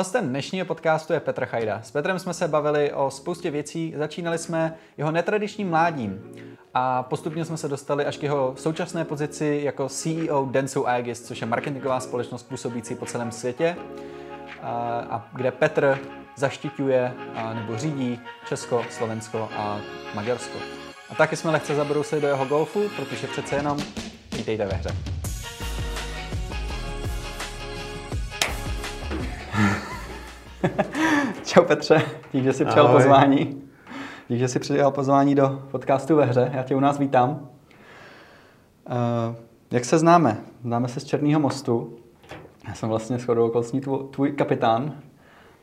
Hostem dnešního podcastu je Petr Chajda. S Petrem jsme se bavili o spoustě věcí. Začínali jsme jeho netradičním mládím a postupně jsme se dostali až k jeho současné pozici jako CEO Densu Aegis, což je marketingová společnost působící po celém světě a, a kde Petr zaštiťuje a, nebo řídí Česko, Slovensko a Maďarsko. A taky jsme lehce zabrousili do jeho golfu, protože přece jenom vítejte ve hře. Čau Petře, díky, že jsi přijal Ahoj. pozvání. Díky, že jsi přijal pozvání do podcastu ve hře. Já tě u nás vítám. Uh, jak se známe? Známe se z Černého mostu. Já jsem vlastně shodou okolností tvůj, tvůj kapitán,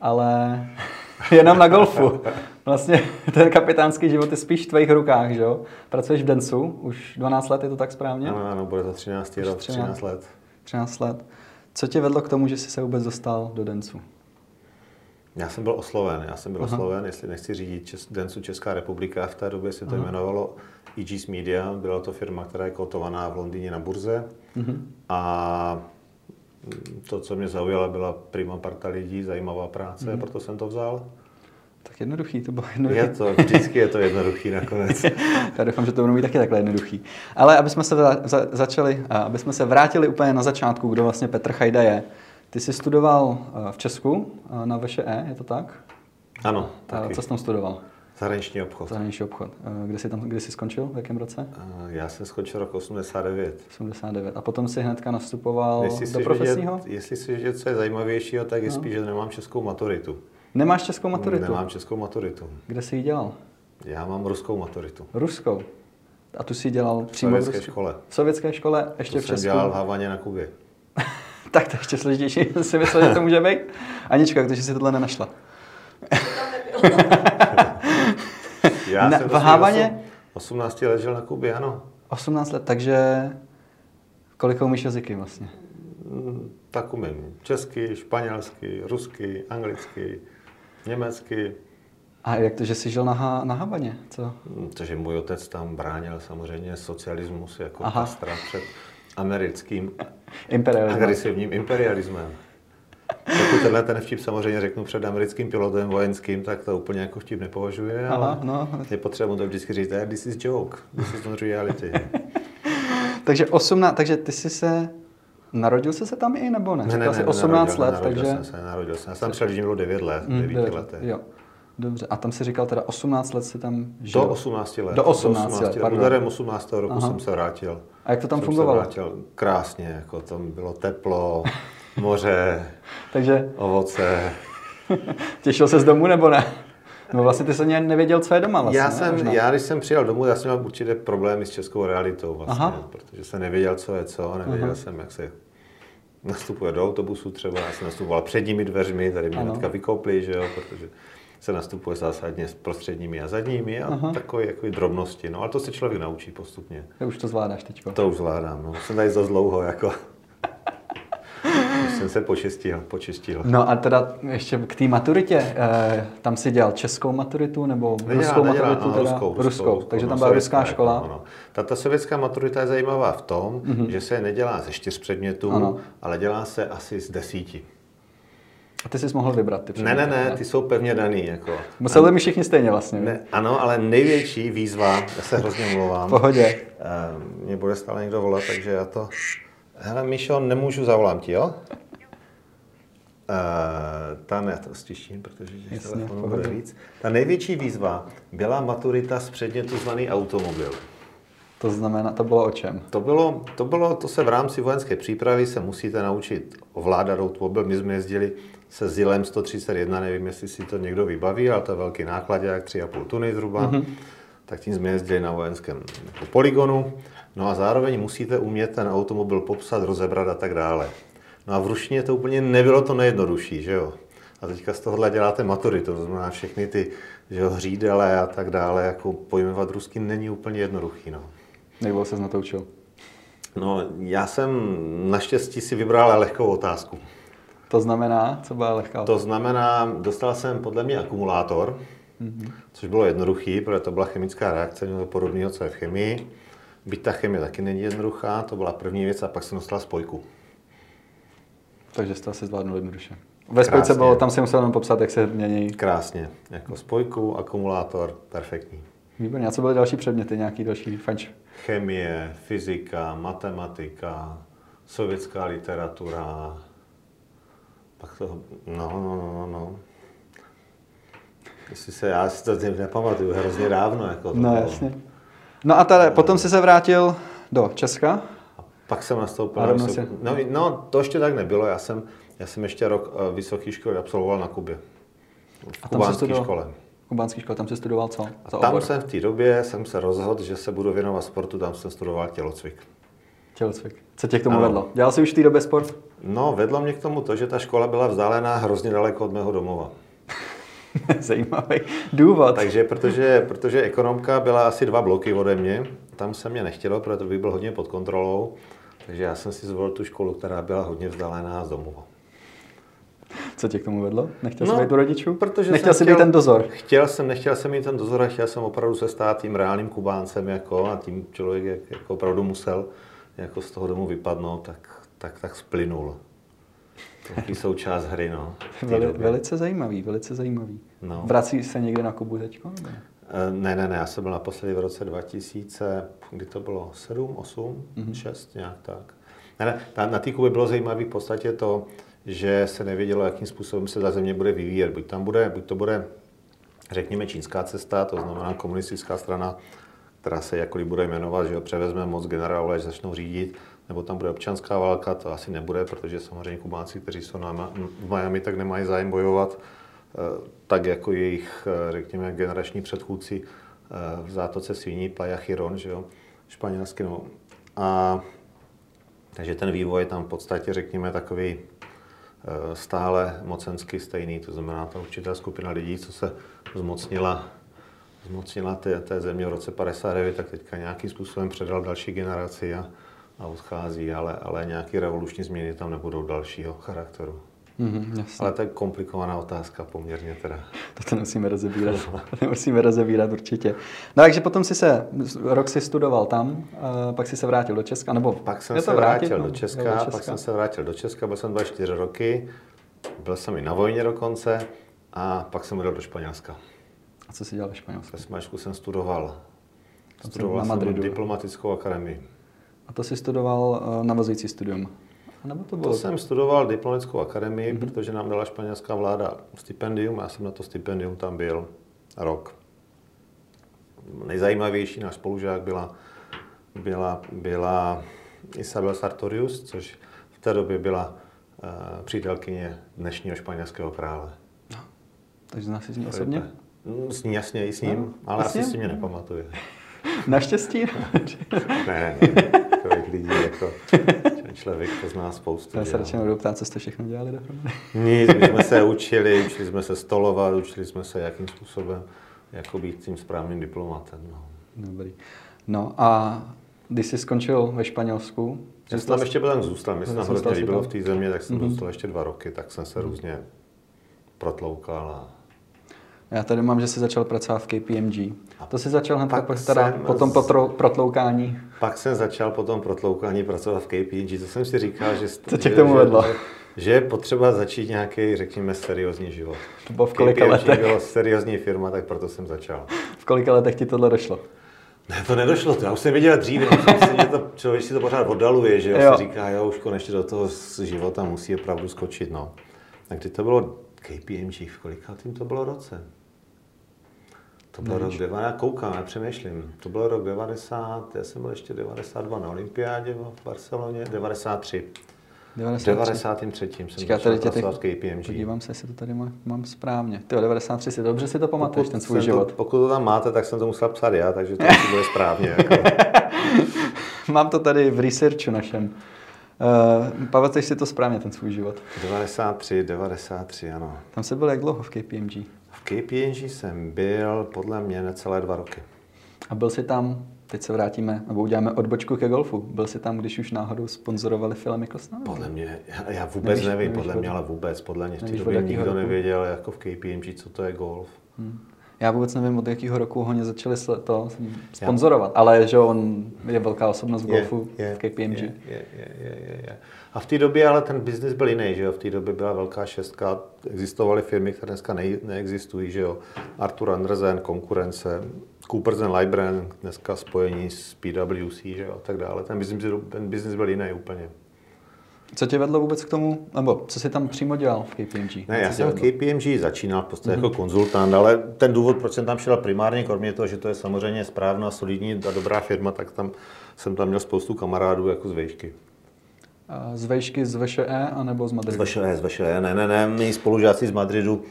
ale jenom na golfu. Vlastně ten kapitánský život je spíš v tvých rukách, že jo? Pracuješ v Densu, už 12 let, je to tak správně? Ano, ano, bude to 13 Už rok, 13. 13 let. 13 let. Co tě vedlo k tomu, že jsi se vůbec dostal do Densu? Já jsem byl osloven, já jsem byl Aha. osloven, jestli nechci řídit Čes, Densu Česká republika, v té době se to Aha. jmenovalo EGS Media, byla to firma, která je kotovaná v Londýně na burze Mhm. a to, co mě zaujalo, byla prima parta lidí, zajímavá práce, Mhm. proto jsem to vzal. Tak jednoduchý, to bylo jednoduchý. Je to, vždycky je to jednoduchý nakonec. Já doufám, že to budou mít taky takhle jednoduchý. Ale aby jsme se za, za, začali, aby jsme se vrátili úplně na začátku, kdo vlastně Petr Chajda je. Ty jsi studoval eh, v Česku eh, na VŠE, je to tak? Ano, A taky. co jsi tam studoval? Zahraniční obchod. Zahraniční obchod. Eh, Kde jsi tam, kde jsi skončil? V jakém roce? Já jsem skončil rok 89. 89. A potom si hnedka nastupoval Jestli do profesního? Vědět, jestli si vědět, co je zajímavějšího, tak je No. spíš, že nemám českou maturitu. Nemáš českou maturitu? Nemám českou maturitu. Kde jsi ji dělal? Já mám ruskou maturitu. Ruskou. A tu si dělal V přímo v sovětské škole. V sovětské škole, ještě To v jsem Česku? dělal v Havaně na Kubě. tak to je ještě složitější, si myslel, že to může být. Anička, takže si tohle nenašla. Já Na- jsem v osm- 18 let žil na Kubě, ano. 18 let, takže kolik umíš jazyky vlastně? Mm, Tak umím česky, španělsky, rusky, anglicky, německy. A jak to, že jsi žil na, ha- na Havaně? Co? Mm, Takže můj otec tam bránil samozřejmě socialismus jako Aha. pastra před americkým Imperialismus. agresivním imperialismem. Pokud tenhle ten vtip samozřejmě řeknu před americkým pilotem vojenským, tak to úplně jako vtip nepovažuje, Aha, ale no. je potřeba mu to vždycky říct, "Eh, this is joke, this is not reality. Takže 18, takže ty jsi se, narodil jsi se tam i nebo ne? Říkal jsi 18 nenarodil, let, takže... Jsem se, narodil jsem. Já jsem mi bylo 9 let, Mm, 9 devět letech. Jo. Dobře, a tam si říkal teda 18 let si tam žil. Do 18 let. Do 18 let, pardon. Úderem 18. roku Aha. jsem se vrátil. A jak to tam jsem fungovalo? Se vrátil krásně, jako tam bylo teplo, moře, Takže ovoce. těšil se z domu nebo ne? No vlastně ty ani nevěděl, co je doma vlastně. já, ne? jsem, Možná. já když jsem přijel domů, já jsem měl určité problémy s českou realitou vlastně, Aha. protože jsem nevěděl, co je co, nevěděl Aha. jsem, jak se nastupuje do autobusu třeba, já jsem nastupoval předními dveřmi, tady mě Ano. hnedka vykopli, že jo, protože se nastupuje zásadně s prostředními a zadními a Aha. takové jako drobnosti, no ale to se člověk naučí postupně. Ty už to zvládáš teďko. To už zvládám, no. Jsem tady za dlouho, jako. Už jsem se počistil, počistil. No a teda ještě k té maturitě, eh, tam si dělal českou maturitu nebo Nedělá, ruskou nedělá, maturitu? no, teda? ruskou, ruskou, ruskou. Takže no, tam byla ruská škola. Ano, ano. Ta, ta sovětská maturita je zajímavá v tom, mm-hmm. že se nedělá ze čtyř předmětů, Ano. ale dělá se asi z desíti. A ty jsi mohl vybrat ty Ne, ne, předměty, ne, ty jsou pevně daný. Jako. Museli mi všichni stejně vlastně. Ne, ano, ale největší výzva, já se hrozně V mluvám, pohodě. Eh, mě bude stále někdo volat, takže já to... Hele, Míšo, nemůžu, zavolám ti, jo? Uh, tam já to stiším, protože těch telefonů v bude víc. Ta největší výzva byla maturita z předmětu zvaný automobil. To znamená, to bylo o čem? To bylo, to bylo, to se v rámci vojenské přípravy se musíte naučit ovládat automobil. My jsme jezdili se Zilem 131, nevím, jestli si to někdo vybaví, ale to je velký nákladák, 3,5 tuny zhruba. Mm-hmm. Tak tím jsme jezdili na vojenském jako poligonu. No a zároveň musíte umět ten automobil popsat, rozebrat a tak dále. No a v ruštině to úplně nebylo to nejjednodušší, že jo? A teďka z tohohle děláte maturitu, to znamená všechny ty že jo, hřídele a tak dále, jako pojmenovat rusky není úplně jednoduchý, no. Jak dlouho ses na to učil? No, já jsem naštěstí si vybral lehkou otázku. To znamená, co byla lehká? To znamená, dostal jsem podle mě akumulátor, mm-hmm. což bylo jednoduchý, protože to byla chemická reakce, něco podobného, co je v chemii. Byť ta chemie taky není jednoduchá, to byla první věc a pak jsem dostal spojku. Takže jsi to asi zvládnul jednoduše. Ve spojce Krásně. bylo, tam si musel jenom popsat, jak se mění. Krásně. Jako spojku, akumulátor, perfektní. Výborně. A co byly další předměty, nějaký další fanč? Chemie, fyzika, matematika, sovětská literatura, pak to, no, no, no, no, no. Jestli se, já si to nepamatuju, hrozně dávno. Jako to No bylo. jasně. No a tady, potom jsi se vrátil do Česka. A pak jsem nastoupil na vysok... no, no, to ještě tak nebylo. Já jsem, já jsem ještě rok eh, vysoké školy absolvoval na Kubě. V A tam studoval? škole. V kubánské škole, tam jsi studoval co? A tam obor? jsem v té době jsem se rozhodl, že se budu věnovat sportu, tam jsem studoval tělocvik. Tělocvik. Co tě k tomu Ano. vedlo? Dělal jsi už v té době sport? No, vedlo mě k tomu to, že ta škola byla vzdálená hrozně daleko od mého domova. Zajímavý důvod. Takže protože, protože ekonomka byla asi dva bloky ode mě, tam se mě nechtělo, protože bych byl hodně pod kontrolou, takže já jsem si zvolil tu školu, která byla hodně vzdálená z domova. Co tě k tomu vedlo? Nechtěl jsi No, být u rodičů? protože Nechtěl jsem jsi být ten dozor? Chtěl jsem, nechtěl jsem mít ten dozor, a chtěl jsem opravdu se stát tím reálným Kubáncem jako, a tím člověk jak, jako opravdu musel jako z toho domu vypadnout, tak, tak, tak splynul. Taky součást hry, no. v té Veli, době. velice zajímavý, velice zajímavý. No. Vrací se někde na Kubu teďko? ne? Eh, Ne, ne, ne, já jsem byl naposledy v roce 2000, kdy to bylo 7, 8, mm-hmm. 6, nějak tak. Ne, ne, na, na té Kubě bylo zajímavé v podstatě to, že se nevědělo, jakým způsobem se ta země bude vyvíjet. Buď tam bude, buď to bude, řekněme, čínská cesta, to znamená komunistická strana, která se jakkoliv bude jmenovat, že jo, převezme moc generálové, začnou řídit, nebo tam bude občanská válka, to asi nebude, protože samozřejmě Kubánci, kteří jsou na, v Miami, tak nemají zájem bojovat, eh, tak jako jejich, eh, řekněme, generační předchůdci eh, v zátoce Sviní, Playa Chiron, že jo, španělsky, no. A takže ten vývoj je tam v podstatě, řekněme, takový stále mocensky stejný, to znamená ta určitá skupina lidí, co se zmocnila, zmocnila té, té země v roce 59, tak teďka nějakým způsobem předal další generaci a, a odchází, ale, ale nějaké revoluční změny tam nebudou dalšího charakteru. Mhm, jasně. Ale to je komplikovaná otázka poměrně teda. To to nemusíme rozebírat. To nemusíme rozebírat určitě. No takže potom si se, rok si studoval tam, a pak si se vrátil do Česka, nebo Pak jsem se to vrátit, vrátil no? do Česka, pak jsem se vrátil do Česka, byl jsem 24 roky, byl jsem i na vojně dokonce a pak jsem odjel do Španělska. A co si dělal ve Španělsku? Ve Smačku jsem studoval. Tam Studoval na jsem Madridu. diplomatickou akademii. A to si studoval uh, navazující studium? A nebo to bylo? To jsem studoval diplomatickou akademii, mm-hmm. protože nám dala španělská vláda stipendium. Já jsem na to stipendium tam byl rok. Nejzajímavější náš spolužák byla, byla, byla Isabel Sartorius, což v té době byla uh, přítelkyně dnešního španělského krále. Takže znáš si z ní osobně? Mm, S ní jasně i s ním, No, ale a s asi si mě nepamatuje. Naštěstí? Ne, ne, lidí jako člověk pozná spoustu. Já se radši nebudu ptát, co jste všechno dělali dohromady. Nic, my jsme se učili, učili jsme se stolovat, učili jsme se, jakým způsobem jako být tím správným diplomatem. No. Dobrý. No a když jsi skončil ve Španělsku, Já jsem tam ještě byl tam zůstal, mě se tam hrozně líbilo v té země, tak jsem Mhm. zůstal ještě dva roky, tak jsem se různě protloukal. A... Já tady mám, že jsi začal pracovat v KPMG. To jsi začal hned pak po, teda, po tom z- potro, protloukání. Pak jsem začal po tom protloukání pracovat v KPMG, to jsem si říkal, že, Co tě k tomu vedlo? Že, že je potřeba začít nějaký, řekněme, seriózní život. To bylo v kolika KPMG letech? bylo seriózní firma, tak proto jsem začal. V kolika letech ti tohle došlo? Ne, to nedošlo, to já už jsem no, myslím, že to člověk si to pořád oddaluje, že jo, Jo. si říká, jo, už konečně do toho života musí opravdu skočit, no. A kdy to bylo KPMG, v kolika tím to bylo roce? To byl rok 90, já koukám, já přemýšlím. To byl rok 90, já jsem byl ještě 92 na olympiádě v Barceloně, 93. V 93. 93. jsem začal tady tě teď pracovat KPMG. podívám se, jestli to tady má, mám správně. Ty 93 si dobře si to pamatuješ, ten svůj život. To, pokud to tam máte, tak jsem to musel psát já, takže to asi bude správně. Jako. Mám to tady v researchu našem. Uh, pamatuješ si to správně, ten svůj život. 93, 93, ano. Tam se byl jak dlouho v KPMG? V KPNG jsem byl podle mě necelé dva roky. A byl jsi tam, teď se vrátíme, nebo uděláme odbočku ke golfu. Byl jsi tam, když už náhodou sponzorovali Phila Mickelsona? Podle mě, já, já vůbec Nevíš- nevím, nevíš podle od- mě, ale vůbec, podle mě v té době nikdo roku? nevěděl jako v KPMG, co to je golf. Hmm. Já vůbec nevím, od jakého roku ho začali to sponzorovat, ale že on je velká osobnost v golfu je, je, v KPMG. Je, je, je, je, je. A v té době ale ten biznis byl jiný, že jo? V té době byla velká šestka, existovaly firmy, které dneska ne, neexistují, že jo? Arthur Andersen, konkurence, Coopers and Lybrand, dneska spojení s PwC, že jo? A tak dále. Ten biznis, ten biznis byl jiný úplně. Co tě vedlo vůbec k tomu, nebo co jsi tam přímo dělal v KPMG? Ne, já jsem v KPMG začínal v podstatě mm-hmm. jako konzultant, ale ten důvod, proč jsem tam šel primárně, kromě toho, že to je samozřejmě správná, solidní a dobrá firma, tak tam jsem tam měl spoustu kamarádů jako z vejšky. A z vejšky z VŠE anebo z Madridu? Z VŠE, z VŠE, ne, ne, ne, my spolužáci z Madridu,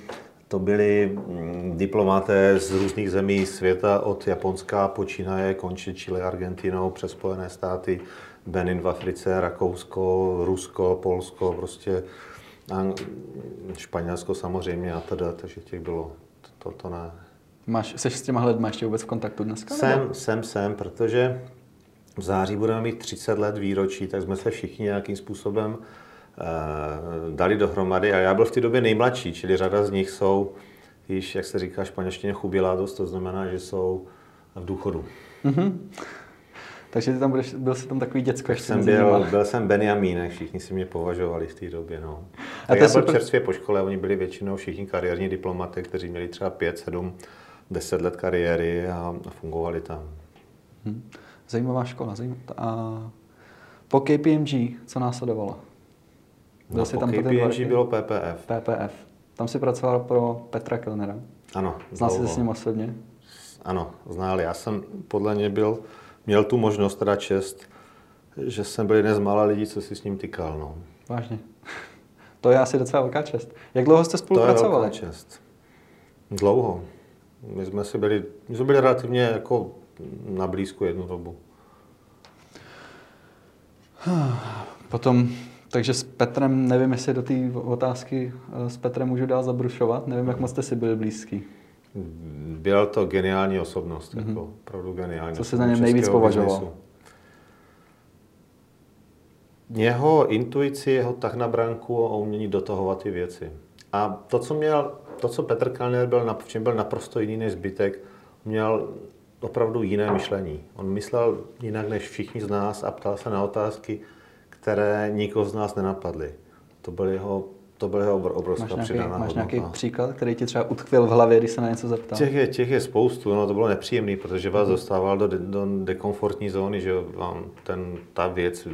to byli mm, diplomaté z různých zemí světa, od Japonska počínaje, končí Chile, Argentinou, přes Spojené státy, Benin v Africe, Rakousko, Rusko, Polsko, prostě Španělsko samozřejmě a teda, takže těch bylo, to, to ne. Máš, jsi s těma lidmi ještě vůbec v kontaktu dneska? Jsem, nebo? jsem, jsem, protože v září budeme mít 30 let výročí, tak jsme se všichni nějakým způsobem dali dohromady a já byl v té době nejmladší, čili řada z nich jsou již, jak se říká španělštině, chubilados, to znamená, že jsou v důchodu. Mm-hmm. Takže ty tam budeš, byl jsi tam takový děcko ještě jsem byl, byl jsem Benjamínek, všichni si mě považovali v té době. No. A já byl super... čerstvě po škole, oni byli většinou všichni kariérní diplomaty, kteří měli třeba 5, 7, 10 let kariéry a, a fungovali tam. Hmm. Zajímavá škola. Zajímavá. A po KPMG, co následovalo? Byl no, po tam KPMG bylo PPF. PPF. Tam si pracoval pro Petra Kellnera. Ano. Znal jsi se s ním osobně? Ano, znal. Já jsem podle něj byl měl tu možnost, teda čest, že jsem byl jeden z mála lidí, co si s ním tykal. No. Vážně. To je asi docela velká čest. Jak dlouho jste spolupracovali? To je velká čest. Dlouho. My jsme si byli, my jsme byli relativně jako na blízku jednu dobu. Potom, takže s Petrem, nevím, jestli do té otázky eh, s Petrem můžu dál zabrušovat, nevím, jak moc jste si byli blízký. Byl to geniální osobnost, mm-hmm. jako opravdu geniální. Co se za něm nejvíc považoval? Jeho intuici, jeho tak na branku a umění dotahovat ty věci. A to, co měl, to, co Petr Kalner byl, v čem byl naprosto jiný než zbytek, měl opravdu jiné myšlení. On myslel jinak než všichni z nás a ptal se na otázky, které nikoho z nás nenapadly. To byl jeho to byla jeho obrovská máš nějaký, Máš nějaký příklad, který ti třeba utkvěl v hlavě, když se na něco zeptal? Těch je, těch je spoustu, no to bylo nepříjemné, protože vás dostával do, do dekomfortní zóny, že vám ten, ta věc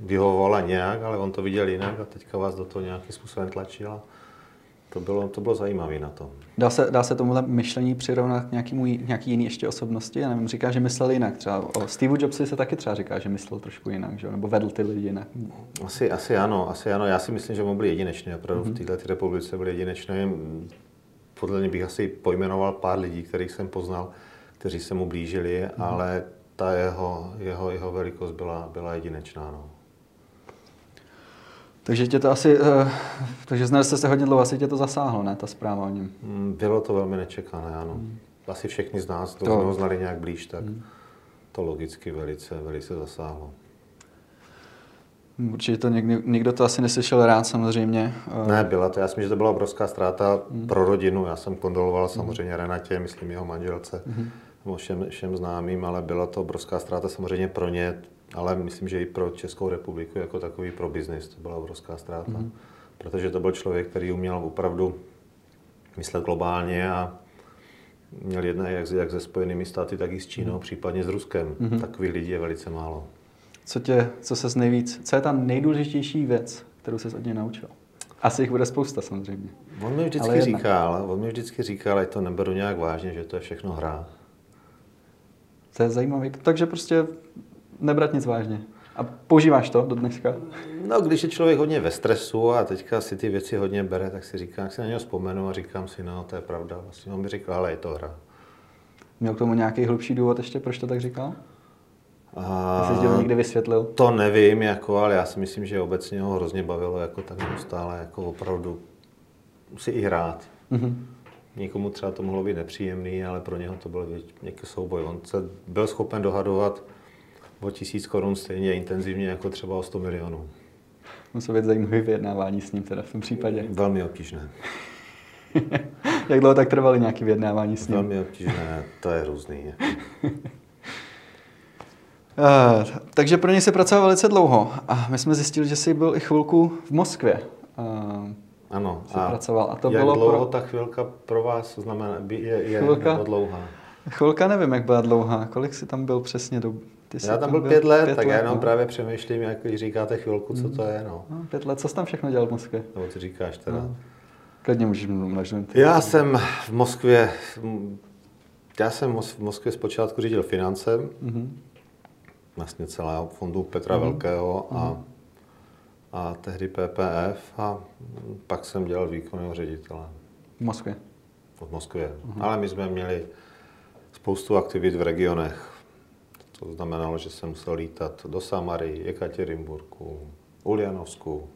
vyhovovala nějak, ale on to viděl jinak a teďka vás do toho nějakým způsobem tlačila. To bylo, to bylo zajímavé na tom. Dá se, dá se tomuhle myšlení přirovnat k nějakému, nějaký jiný ještě osobnosti? Já nevím, říká, že myslel jinak. Třeba o Steve Jobsi se taky třeba říká, že myslel trošku jinak, že? nebo vedl ty lidi jinak. Asi, asi ano, asi ano. Já si myslím, že on byl jedinečný. Opravdu mm-hmm. v této republice byl jedinečný. Podle mě bych asi pojmenoval pár lidí, kterých jsem poznal, kteří se mu blížili, mm-hmm. ale ta jeho, jeho, jeho velikost byla, byla jedinečná. No. Takže tě to asi, uh, takže znali jste se hodně dlouho, asi tě to zasáhlo, ne, ta zpráva o něm? Mm, bylo to velmi nečekané, ano. Hmm. Asi všichni z nás, kdo to... jsme ho znali nějak blíž, tak hmm. to logicky velice, velice zasáhlo. Určitě to někdy, nikdo to asi neslyšel rád samozřejmě. Eh. Ne, byla to. Já myslím, že to byla obrovská ztráta hmm. pro rodinu. Já jsem kondoloval hmm. samozřejmě Renatě, myslím jeho manželce, hmm. nebo všem, všem známým, ale byla to obrovská ztráta samozřejmě pro ně ale myslím, že i pro Českou republiku jako takový pro biznis to byla obrovská ztráta. Mm-hmm. Protože to byl člověk, který uměl opravdu myslet globálně a měl jedné jak, jak se Spojenými státy, tak i s Čínou, mm-hmm. případně s Ruskem. Mm-hmm. Takových lidí je velice málo. Co, tě, co se nejvíc, co je ta nejdůležitější věc, kterou se od něj naučil? Asi jich bude spousta samozřejmě. On mi vždycky říkal, on mi vždycky říkal, ať to neberu nějak vážně, že to je všechno hra. To je zajímavé. Takže prostě nebrat nic vážně. A používáš to do dneška? No, když je člověk hodně ve stresu a teďka si ty věci hodně bere, tak si říkám, jak si na něho vzpomenu a říkám si, no, to je pravda. Vlastně on mi říkal, ale je to hra. Měl k tomu nějaký hlubší důvod ještě, proč to tak říkal? A... Jsi to někdy vysvětlil? To nevím, jako, ale já si myslím, že obecně ho hrozně bavilo jako tak neustále, jako opravdu si i hrát. Mm-hmm. Někomu třeba to mohlo být nepříjemný, ale pro něho to byl nějaký souboj. On se byl schopen dohadovat o tisíc korun stejně intenzivně jako třeba o 100 milionů. Musí být zajímavé vyjednávání s ním teda v tom případě. Velmi obtížné. Jak dlouho tak trvaly nějaké vyjednávání s ním? Velmi obtížné, to je různý. Uh, takže pro něj se pracoval velice dlouho a my jsme zjistili, že jsi byl i chvilku v Moskvě. Uh, ano. A pracoval. A to jak bylo dlouho pro... ta chvilka pro vás znamená, je, je Chvilka? nebo dlouhá? Chvilka nevím, jak byla dlouhá. Kolik jsi tam byl přesně? Do... Ty Já tam byl pět let, pět tak let, já jenom no. právě přemýšlím, jak když říkáte chvilku, co to je. No. No, pět let, co jsi tam všechno dělal v Moskvě? Nebo ty říkáš teda. No. Klidně můžeš množit. Já jsem v Moskvě, já jsem v Moskvě zpočátku řídil finance, mm-hmm. vlastně celého fondu Petra mm-hmm. Velkého a, mm-hmm. a tehdy PPF a pak jsem dělal výkonného ředitele. V Moskvě? V Moskvě. Mm-hmm. Ale my jsme měli spoustu aktivit v regionech. To znamenalo, že jsem musel lítat do Samary, Jekaterimburku, Uljanovsku,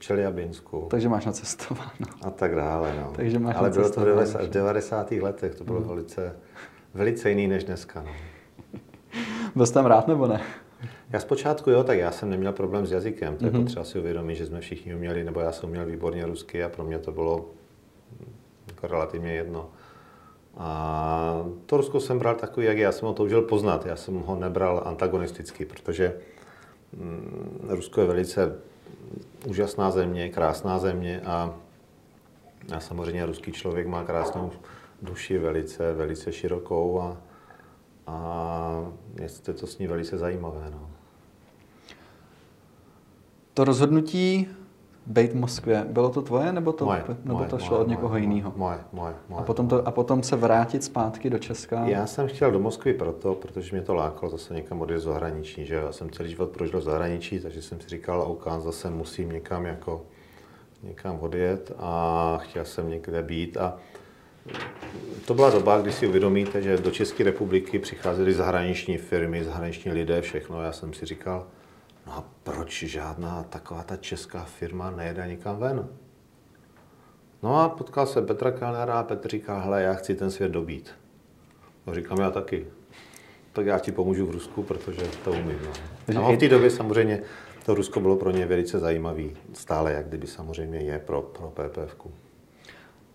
Čeliabinsku. Takže máš nacestováno. A tak dále, no. Takže máš Ale bylo to v 90. letech, to bylo mm. velice, velice jiný než dneska, no. Byl jsi tam rád nebo ne? Já zpočátku jo, tak já jsem neměl problém s jazykem, to je mm-hmm. potřeba si uvědomit, že jsme všichni uměli, nebo já jsem uměl výborně rusky a pro mě to bylo jako relativně jedno. A to Rusko jsem bral takový, jak já jsem ho toužil poznat. Já jsem ho nebral antagonisticky, protože mm, Rusko je velice úžasná země, krásná země a, a samozřejmě ruský člověk má krásnou duši, velice, velice širokou a, a je to s ní velice zajímavé. No. To rozhodnutí být v Moskvě, bylo to tvoje, nebo to, moje, nebo moje, to moje, šlo od moje, někoho moje, jiného? Moje, moje, moje. A potom, to, a potom se vrátit zpátky do Česka? Já jsem chtěl do Moskvy proto, protože mě to lákalo zase někam odjet z zahraničí, že já jsem celý život prožil v zahraničí, takže jsem si říkal, OK, zase musím někam jako někam odjet a chtěl jsem někde být a to byla doba, kdy si uvědomíte, že do České republiky přicházely zahraniční firmy, zahraniční lidé, všechno. Já jsem si říkal, no a proč žádná taková ta česká firma nejede nikam ven? No a potkal se Petra Kellnera a Petr říká, hele, já chci ten svět dobít. No říkám, já taky. Tak já ti pomůžu v Rusku, protože to umím. No. A v té době samozřejmě to Rusko bylo pro ně velice zajímavý. Stále, jak kdyby samozřejmě je pro, pro PPF. -ku.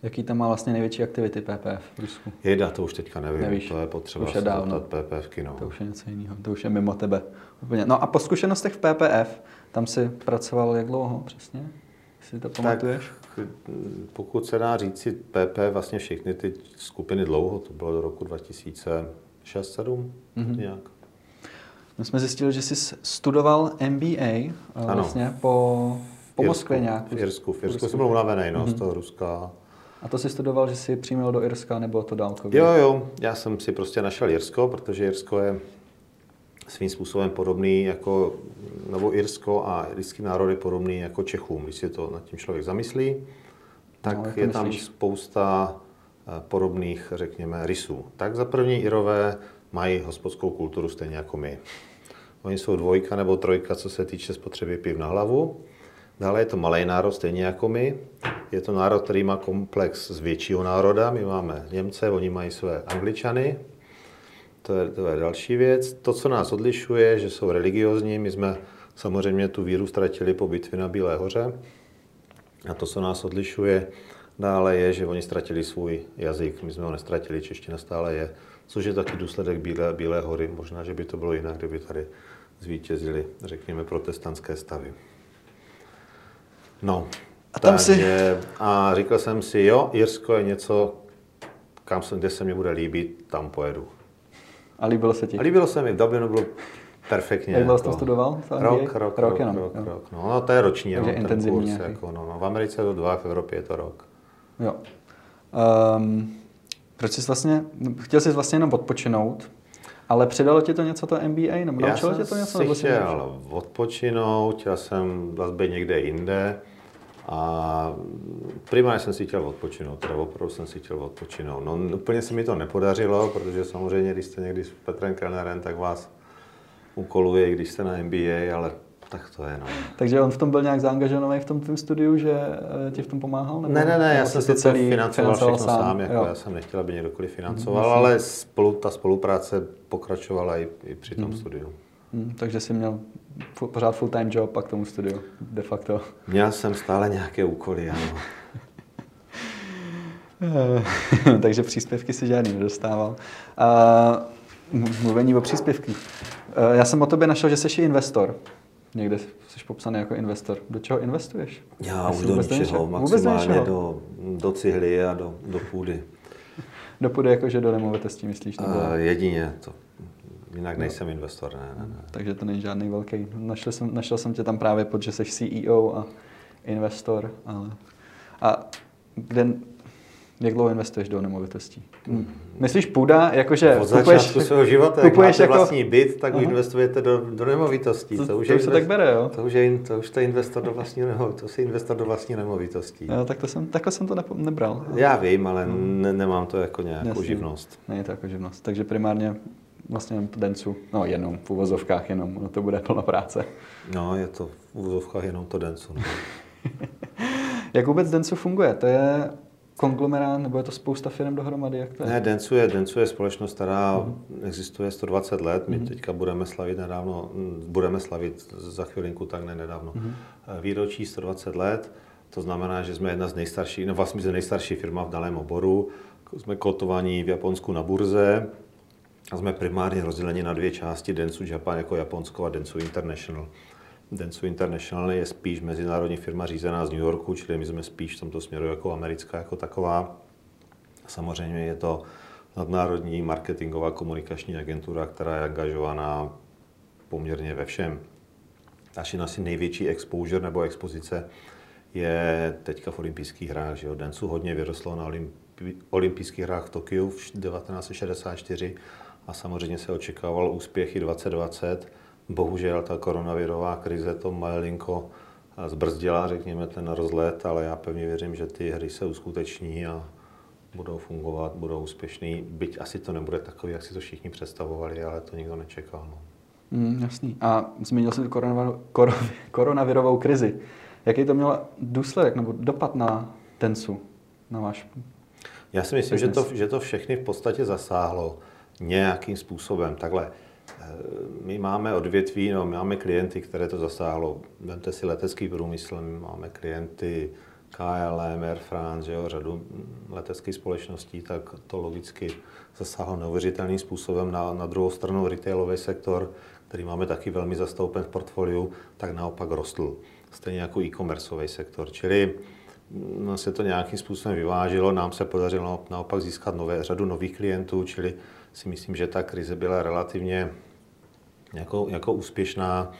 Jaký tam má vlastně největší aktivity PPF v Rusku? Jeda, to už teďka nevím. Nevíš. To je potřeba to už je dávno. PPFky. No. To už je něco jiného. To už je mimo tebe. Úplně. No a po zkušenostech v PPF, tam si pracoval jak dlouho přesně? Si to pamatuješ? Tak, pokud se dá říct si PP, vlastně všechny ty skupiny dlouho, to bylo do roku 2006-2007 mm-hmm. nějak. My jsme zjistili, že jsi studoval MBA ano. vlastně po, po Moskvě nějak. V Irsku, v Irsku jsem byl unavený no, mm-hmm. z toho Ruska. A to si studoval, že jsi přiměl do Irska, nebo to dálkově? Jo, jo, já jsem si prostě našel Irsko, protože Irsko je svým způsobem podobný jako, nebo Irsko a irský národ je podobný jako Čechům. Když si to nad tím člověk zamyslí, tak no, je tam myslíš? spousta eh, podobných, řekněme, rysů. Tak za první Irové mají hospodskou kulturu stejně jako my. Oni jsou dvojka nebo trojka, co se týče spotřeby piv na hlavu. Dále je to malý národ, stejně jako my. Je to národ, který má komplex z většího národa. My máme Němce, oni mají své Angličany. To je, to je další věc. To, co nás odlišuje, že jsou religiozní. My jsme samozřejmě tu víru ztratili po bitvě na Bílé hoře. A to, co nás odlišuje dále, je, že oni ztratili svůj jazyk. My jsme ho nestratili, čeština stále je. Což je taky důsledek Bílé, Bílé hory. Možná, že by to bylo jinak, kdyby tady zvítězili, řekněme, protestantské stavy. No, a tam takže, si... A říkal jsem si, jo, Jirsko je něco, kam jsem, kde se mi bude líbit, tam pojedu. A líbilo se ti? A líbilo se mi, v Dublinu bylo perfektně. Jak dlouho jsi to studoval? Rok, rok, rok, rok, jenom, rok, rok. No, no, to je roční, jenom ten kurz. Jako, no, no, v Americe je to dva, v Evropě je to rok. Jo. Um, proč jsi vlastně, chtěl jsi vlastně jenom odpočinout, ale přidalo ti to něco to MBA? Nebo naučilo tě to něco? Já jsem si chtěl odpočinout, chtěl jsem být někde jinde. A primárně jsem si chtěl odpočinout, teda opravdu jsem si chtěl odpočinout. No úplně se mi to nepodařilo, protože samozřejmě, když jste někdy s Petrem Kellnerem, tak vás ukoluje, když jste na MBA, ale tak to je, no. Takže on v tom byl nějak zaangažovaný v tom tvém studiu, že eh, ti v tom pomáhal? Nebo, ne, ne, ne, já jsem si to celý financoval, financoval všechno sám, sám jako já jsem nechtěl, aby někdokoliv financoval, mm, ale spolu, ta spolupráce pokračovala i, i při tom mm. studiu. Mm, takže jsi měl pořád full-time job a k tomu studiu, de facto. Měl jsem stále nějaké úkoly, ano. Takže příspěvky si žádný nedostával. Uh, mluvení o příspěvky. Uh, já jsem o tobě našel, že jsi investor. Někde jsi popsaný jako investor. Do čeho investuješ? Já už do ničeho, maximálně do, do cihly a do, do půdy. Do půdy jakože do nemovitostí, myslíš? Nebo... Uh, jedině to. Jinak nejsem investor, ne, ne, ne. Takže to není žádný velký. Našel jsem, našel jsem tě tam právě pod, že jsi CEO a investor. Ale... A kde, jak dlouho investuješ do nemovitostí? Hmm. Myslíš půda, jakože Od kupuješ, svého života, kupuješ jak máte jako... vlastní byt, tak Aha. investujete do, do nemovitostí. To, to, už to, je, to tak bere, jo? To už, je, to už je investor do vlastní. To je investor do vlastní nemovitostí. Jo, tak to jsem, takhle jsem to ne, nebral. Já vím, ale hmm. ne, nemám to jako nějakou Jasný. živnost. Není to jako živnost. Takže primárně vlastně jenom dencu, no jenom v uvozovkách jenom, no to bude plná práce. No, je to v uvozovkách jenom to dencu. No. Jak vůbec Densu funguje? To je konglomerát, nebo je to spousta firm dohromady? Jak to je? Ne, Densu je, Densu je společnost, která uh-huh. existuje 120 let. My uh-huh. teďka budeme slavit nedávno, budeme slavit za chvilinku, tak ne nedávno, uh-huh. výročí 120 let. To znamená, že jsme jedna z nejstarších, no vlastně jsme nejstarší firma v daném oboru. Jsme kotovaní v Japonsku na burze a jsme primárně rozděleni na dvě části, Densu Japan jako Japonsko a Densu International. Densu International je spíš mezinárodní firma řízená z New Yorku, čili my jsme spíš v tomto směru jako americká jako taková. Samozřejmě je to nadnárodní marketingová komunikační agentura, která je angažovaná poměrně ve všem. Naši asi největší exposure nebo expozice je teďka v olympijských hrách. Že jo? Densu hodně vyrostlo na olympi- olympijských hrách v Tokiu v 1964 a samozřejmě se očekával úspěchy 2020 Bohužel ta koronavirová krize to malinko zbrzdila, řekněme, ten rozlet, ale já pevně věřím, že ty hry se uskuteční a budou fungovat, budou úspěšný. Byť asi to nebude takový, jak si to všichni představovali, ale to nikdo nečekal. No. Mm, jasný. A zmínil kor, koronavirovou krizi. Jaký to mělo důsledek nebo dopad na Tensu, na váš Já si myslím, že to, že to všechny v podstatě zasáhlo nějakým způsobem. Takhle, my máme odvětví, no, máme klienty, které to zasáhlo. Vemte si letecký průmysl, my máme klienty KLM, Air France, jo, řadu leteckých společností, tak to logicky zasáhlo neuvěřitelným způsobem. Na, na druhou stranu retailový sektor, který máme taky velmi zastoupen v portfoliu, tak naopak rostl. Stejně jako e-commerceový sektor. Čili no, se to nějakým způsobem vyvážilo, nám se podařilo naopak získat nové, řadu nových klientů, čili si myslím, že ta krize byla relativně jako, jako úspěšná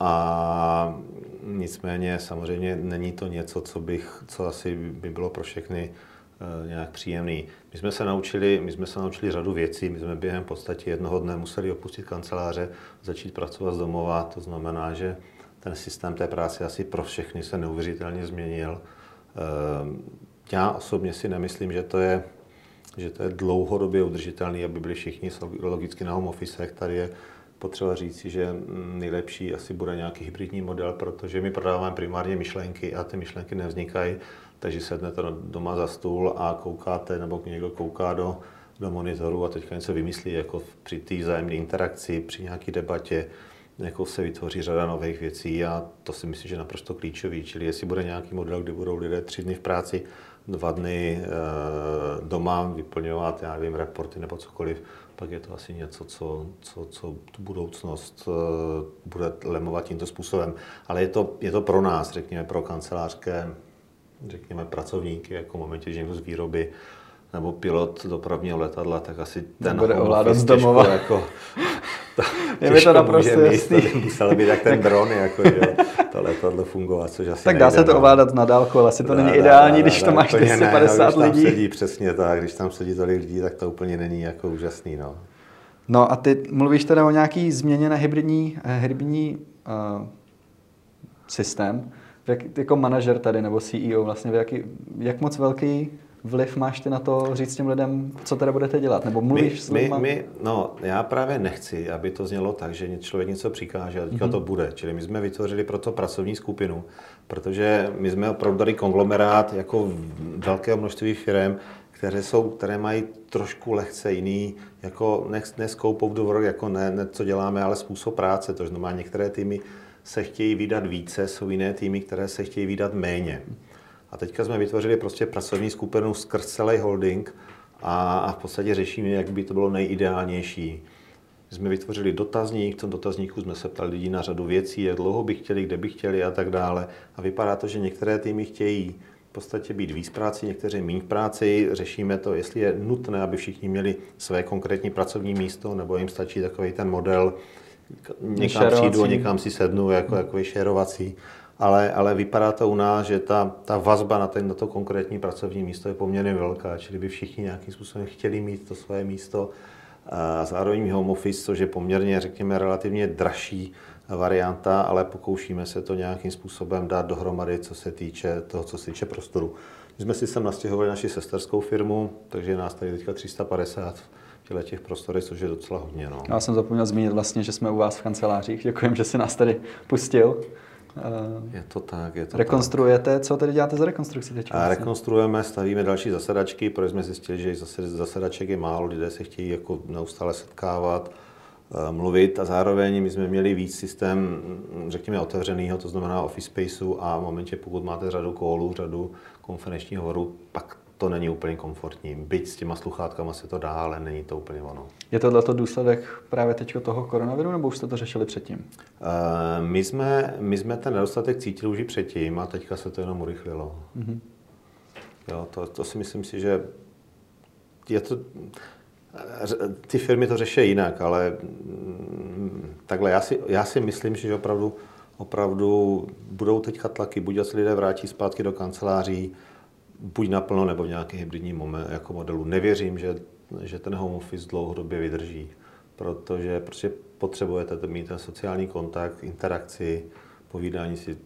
a nicméně samozřejmě není to něco, co, bych, co asi by bylo pro všechny uh, nějak příjemný. My jsme se naučili, my jsme se naučili řadu věcí, my jsme během podstatě jednoho dne museli opustit kanceláře, začít pracovat z domova, to znamená, že ten systém té práce asi pro všechny se neuvěřitelně změnil. Uh, já osobně si nemyslím, že to je že to je dlouhodobě udržitelný, aby byli všichni logicky na home office. Tady je potřeba říci, že nejlepší asi bude nějaký hybridní model, protože my prodáváme primárně myšlenky a ty myšlenky nevznikají, takže sednete doma za stůl a koukáte, nebo někdo kouká do, do monitoru a teďka něco vymyslí, jako při té vzájemné interakci, při nějaké debatě, jako se vytvoří řada nových věcí a to si myslím, že je naprosto klíčový. Čili jestli bude nějaký model, kdy budou lidé tři dny v práci, dva dny eh, doma vyplňovat, já nevím, reporty nebo cokoliv, pak je to asi něco, co, co, co tu budoucnost eh, bude lemovat tímto způsobem. Ale je to, je to pro nás, řekněme, pro kancelářské, řekněme, pracovníky, jako v momentě, že někdo z výroby nebo pilot dopravního letadla, tak asi ten bude ovládat z domova. Jako, to, je mi to naprosto jasný. Musel být jak ten dron, jako, že to letadlo fungovat, což asi Tak dá se to no. ovládat na dálku, ale asi to není ideální, když to máš 250 ne, no, lidí. Tam sedí, přesně tak, když tam sedí tolik lidí, tak to úplně není jako úžasný. No. No a ty mluvíš teda o nějaký změně na hybridní, eh, hybridní uh, systém. Jak, jako manažer tady nebo CEO vlastně, jaký, jak moc velký vliv máš ty na to říct těm lidem, co teda budete dělat? Nebo mluvíš my, s lidma? My, my, no, já právě nechci, aby to znělo tak, že člověk něco přikáže a teďka mm-hmm. to bude. Čili my jsme vytvořili proto pracovní skupinu, protože my jsme opravdu tady konglomerát jako velkého množství firm, které, jsou, které mají trošku lehce jiný, jako ne, ne scope of the work, jako ne, ne, co děláme, ale způsob práce. To znamená, některé týmy se chtějí vydat více, jsou jiné týmy, které se chtějí vydat méně. A teďka jsme vytvořili prostě pracovní skupinu skrz celý holding a, a v podstatě řešíme, jak by to bylo nejideálnější. My jsme vytvořili dotazník, v tom dotazníku jsme se ptali lidí na řadu věcí, jak dlouho by chtěli, kde by chtěli a tak dále. A vypadá to, že některé týmy chtějí v podstatě být víc práci, někteří méně práci. Řešíme to, jestli je nutné, aby všichni měli své konkrétní pracovní místo, nebo jim stačí takový ten model, někam přijdu a někam si sednu, jako, jako šerovací. Ale, ale vypadá to u nás, že ta, ta vazba na, ten, na to konkrétní pracovní místo je poměrně velká, čili by všichni nějakým způsobem chtěli mít to svoje místo. A zároveň home office, což je poměrně, řekněme, relativně dražší varianta, ale pokoušíme se to nějakým způsobem dát dohromady, co se týče toho, co se týče prostoru. My jsme si sem nastěhovali naši sesterskou firmu, takže nás tady teďka 350 v těch prostorech, což je docela hodně. No. Já jsem zapomněl zmínit vlastně, že jsme u vás v kancelářích. Děkujem, že jsi nás tady pustil. Je to tak, je to Rekonstruujete, tak. co tedy děláte za rekonstrukci teď? A rekonstruujeme, stavíme další zasedačky, protože jsme zjistili, že zasedaček je málo, lidé se chtějí jako neustále setkávat Eh, mluvit a zároveň my jsme měli víc systém, řekněme, otevřeného, to znamená office spaceu a v momentě, pokud máte řadu kólů, řadu konferenčních hovorů, pak to není úplně komfortní. Byť s těma sluchátkama se to dá, ale není to úplně ono. Je to důsledek právě teď toho koronaviru, nebo už jste to řešili předtím? Uh, my, jsme, my jsme ten nedostatek cítili už i předtím a teďka se to jenom urychlilo. Mm-hmm. Jo, to, to si myslím si, že je to, ty firmy to řeší jinak, ale mm, takhle já si, já si myslím, že opravdu, opravdu budou teďka tlaky, buď se lidé vrátí zpátky do kanceláří, buď naplno nebo v nějaký hybridní moment, jako modelu. Nevěřím, že, že ten home office dlouhodobě vydrží, protože prostě potřebujete mít ten sociální kontakt, interakci, povídání si,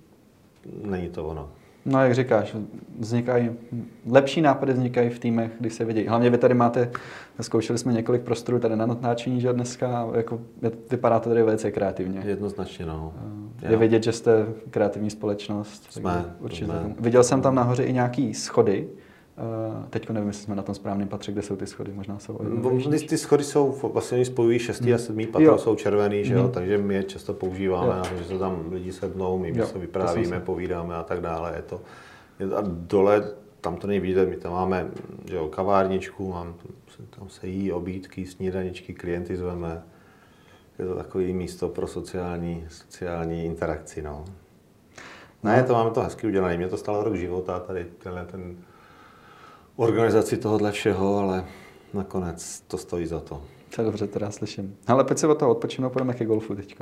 není to ono. No, jak říkáš, vznikají, lepší nápady vznikají v týmech, když se vidí. Hlavně vy tady máte, zkoušeli jsme několik prostorů tady na natáčení, že dneska, jako, vypadá to tady velice kreativně. Jednoznačně, no. Je jo. vidět, že jste kreativní společnost. Jsme, určitě jsme. Viděl jsem tam nahoře i nějaký schody, Teď nevím, jestli jsme na tom správném patře, kde jsou ty schody, možná jsou. Ty, ty schody jsou, vlastně spojují šestý mm. a sedmý patro, jo. jsou červený, že jo? Mm. takže my je často používáme, jo. že se tam lidi sednou, my jo. se vyprávíme, povídáme a tak dále. Je to, je, a dole, tam to nejvíte, my tam máme že jo, kavárničku, mám, tam se jí obídky, snídaničky, klienty zveme. Je to takové místo pro sociální, sociální interakci. No. Ne, to máme to hezky udělané. Mě to stalo rok života, tady tenhle ten organizaci tohohle všeho, ale nakonec to stojí za to. Je dobře, teda slyším. Ale pojď si od toho odpočinout, půjdeme ke golfu teď.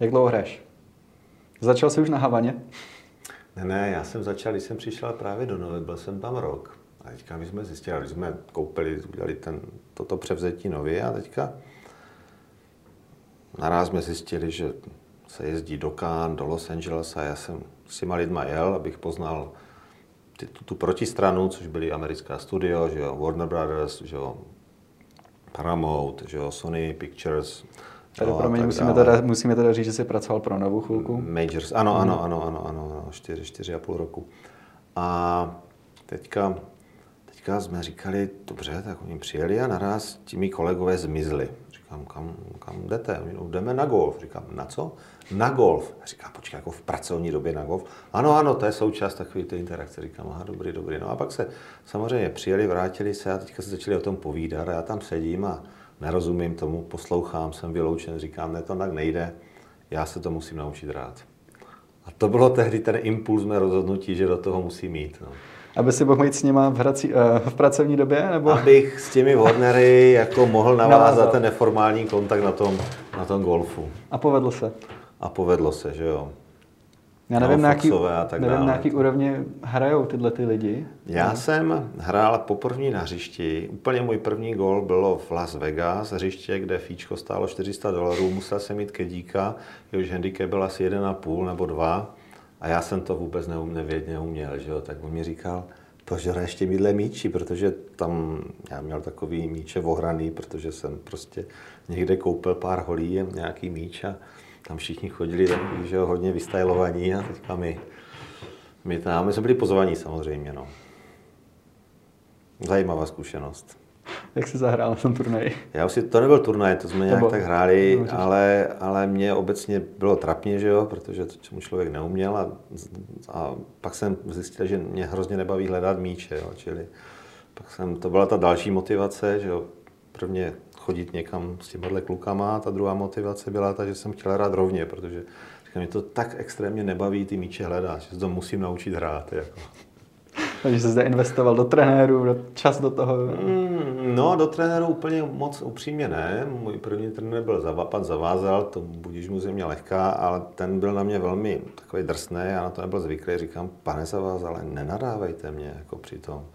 Jak dlouho hraješ? Začal jsi už na Havaně? Ne, ne, já jsem začal, když jsem přišel právě do Novy, byl jsem tam rok. A teďka my jsme zjistili, když jsme koupili, udělali ten, toto převzetí nově a teďka naraz jsme zjistili, že se jezdí do Cannes, do Los Angeles a já jsem s těma lidma jel, abych poznal ty, tu, tu protistranu, což byly americká studio, že jo, Warner Brothers, že jo, Paramount, že jo, Sony Pictures. Tady pro mě musíme teda, musíme teda říct, že jsi pracoval pro novou chvilku. Majors, ano, ano, mhm. ano, ano, ano, ano, čtyři, čtyři a půl roku. A teďka, teďka jsme říkali, dobře, tak oni přijeli a naraz ti mý kolegové zmizli. Říkám, kam, kam jdete? No, jdeme na golf. Říkám, na co? Na golf. Říkám, počkej, jako v pracovní době na golf. Ano, ano, to je součást takové ty interakce. Říkám, aha, dobrý, dobrý. No a pak se samozřejmě přijeli, vrátili se a teďka se začali o tom povídat a já tam sedím a nerozumím tomu, poslouchám, jsem vyloučen, říkám, ne, to tak nejde, já se to musím naučit rád. A to bylo tehdy ten impuls mé rozhodnutí, že do toho musím mít. No aby si mohl jít s nima v, hrací, uh, v pracovní době? Nebo? Abych s těmi Warnery jako mohl navázat ten neformální kontakt na tom, na tom golfu. A povedlo se? A povedlo se, že jo. Já nevím, na jaký, nevím, na jaký úrovni hrajou tyhle ty lidi. Já jsem hrál poprvé na hřišti. Úplně můj první gol bylo v Las Vegas, hřiště, kde fíčko stálo 400 dolarů. Musel jsem mít kedíka, jehož handicap byl asi 1,5 nebo 2. A já jsem to vůbec neum, nevědět neuměl, že jo? tak on mi říkal, požere ještě mídle míči, protože tam já měl takový míče ohraný, protože jsem prostě někde koupil pár holí, nějaký míč a tam všichni chodili takový, že jo, hodně vystajlovaní a teďka my, my tam, my jsme byli pozvaní samozřejmě, no. Zajímavá zkušenost. Jak jsi zahrál na tom turnaji? Já už si, to nebyl turnaj, to jsme nějak tak hráli, ale, ale mě obecně bylo trapně, že jo, protože to čemu člověk neuměl a, a pak jsem zjistil, že mě hrozně nebaví hledat míče, jo, čili pak jsem, to byla ta další motivace, že jo, prvně chodit někam s těmihle klukama ta druhá motivace byla ta, že jsem chtěl hrát rovně, protože říkám, mě to tak extrémně nebaví ty míče hledat, že to musím naučit hrát. Jako. Takže jsi zde investoval do trenéru, do čas do toho? Mm, no, do trenéru úplně moc upřímně ne. Můj první trenér byl Zavapat, zavázal, to budíš mu země lehká, ale ten byl na mě velmi takový drsný, já na to nebyl zvyklý. Říkám, pane Zavázal, ale nenadávejte mě jako při tom.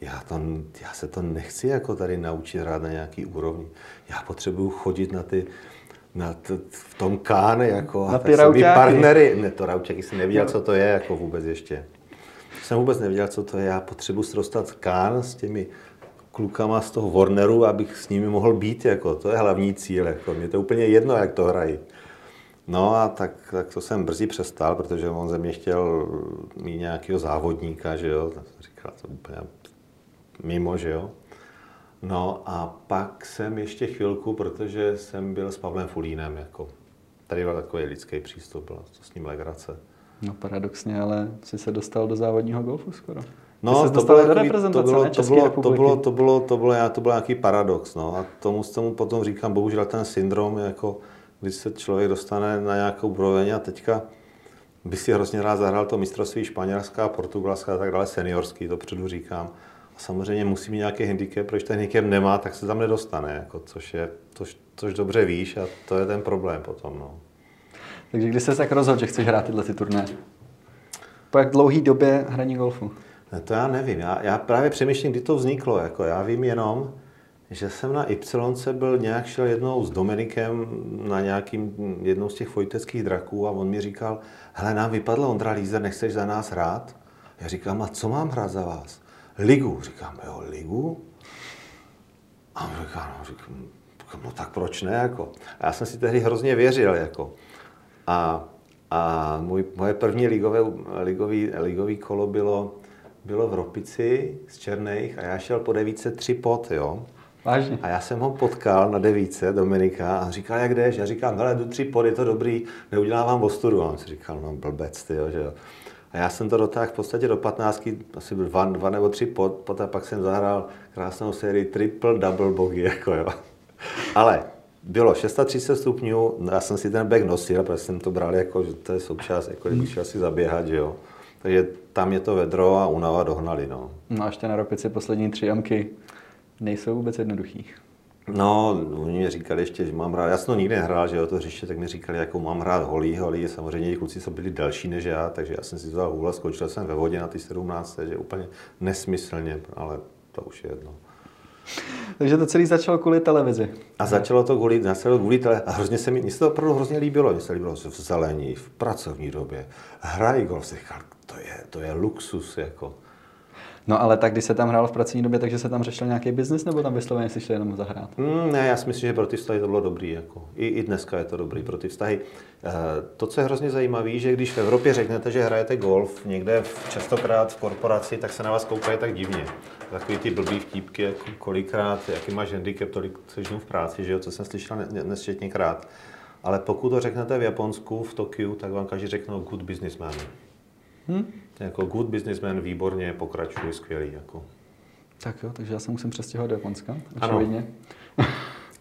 Já, to, já se to nechci jako tady naučit hrát na nějaký úrovni. Já potřebuju chodit na ty, na t, v tom káne, jako, na ty partnery. Ne, to raučáky jsem nevěděl, co to je, jako vůbec ještě jsem vůbec nevěděl, co to je. Já potřebuji srostat kán s těmi klukama z toho Warneru, abych s nimi mohl být. Jako. To je hlavní cíl. Jako. Mě to úplně jedno, jak to hrají. No a tak, tak to jsem brzy přestal, protože on ze mě chtěl mít nějakého závodníka, že jo. Tak jsem říkal, to úplně mimo, že jo. No a pak jsem ještě chvilku, protože jsem byl s Pavlem Fulínem, jako. Tady byl takový lidský přístup, bylo to s ním legrace. No paradoxně, ale jsi se dostal do závodního golfu skoro. No, to bylo, do reprezentace, to bylo, to bylo, to bylo, to bylo, to bylo, to byl nějaký paradox, no. A tomu, tomu potom říkám, bohužel ten syndrom, jako když se člověk dostane na nějakou úroveň a teďka by si hrozně rád zahrál to mistrovství španělská, portugalská a tak dále, seniorský, dopředu říkám. A samozřejmě musí mít nějaký handicap, protože ten handicap nemá, tak se tam nedostane, jako, což, je, což, což dobře víš a to je ten problém potom. No. Takže kdy jsi tak rozhodl, že chceš hrát tyhle ty turné? Po jak dlouhý době hraní golfu? Ne, to já nevím. Já, já právě přemýšlím, kdy to vzniklo. Jako já vím jenom, že jsem na Y byl nějak šel jednou s Dominikem na nějakým, jednou z těch vojteckých draků a on mi říkal, hele, nám vypadl Ondra Lízer, nechceš za nás hrát? Já říkám, a co mám hrát za vás? Ligu. Říkám, jo, ligu? A on říká, no, říkám, no tak proč ne? Jako. A já jsem si tehdy hrozně věřil. Jako. A, a můj, moje první ligové, ligový, ligový kolo bylo, bylo v Ropici z Černých a já šel po devíce tři pot, jo. Vážně. A já jsem ho potkal na devíce, Dominika, a říkal, jak jdeš? Já říkám, hele, jdu tři pod, je to dobrý, neudělávám ostudu. A on si říkal, no blbec, ty, jo, že jo. A já jsem to dotáhl v podstatě do 15, asi byl dva, dva nebo tři pod, pot a pak jsem zahrál krásnou sérii triple double bogey, jako jo. Ale bylo 630 stupňů, no, já jsem si ten bag nosil, protože jsem to bral jako, že to je součást, jako když šel si zaběhat, že jo. Takže tam je to vedro a unava dohnali, no. No a ještě na ropici poslední tři jamky nejsou vůbec jednoduchý. No, oni mi říkali ještě, že mám hrát, já jsem to nikdy nehrál, že jo, to hřiště, tak mi říkali, jako mám hrát holí, holí, samozřejmě kluci jsou byli delší než já, takže já jsem si vzal hůle, skočil jsem ve vodě na ty 17, takže úplně nesmyslně, ale to už je jedno. Takže to celé začalo kvůli televizi. A začalo to kvůli, začalo kvůli televizi. A hrozně se mi, mně se to opravdu hrozně líbilo. Mně se líbilo v zelení, v pracovní době. Hrají golf, říkal, to je, to je luxus, jako. No ale tak, když se tam hrál v pracovní době, takže se tam řešil nějaký biznis, nebo tam vysloveně si šli jenom zahrát? Mm, ne, já si myslím, že pro ty vztahy to bylo dobrý. Jako. I, I dneska je to dobrý pro ty vztahy. E, to, co je hrozně zajímavé, že když v Evropě řeknete, že hrajete golf někde v, častokrát v korporaci, tak se na vás koukají tak divně. Takový ty blbý vtípky, jako kolikrát, jaký máš handicap, tolik seš v práci, že jo, co jsem slyšel nesčetněkrát. Ale pokud to řeknete v Japonsku, v Tokiu, tak vám každý řeknou good businessman. Hmm? Jako good businessman, výborně, pokračuje, skvělý. Jako. Tak jo, takže já se musím přestěhovat do Japonska, očividně.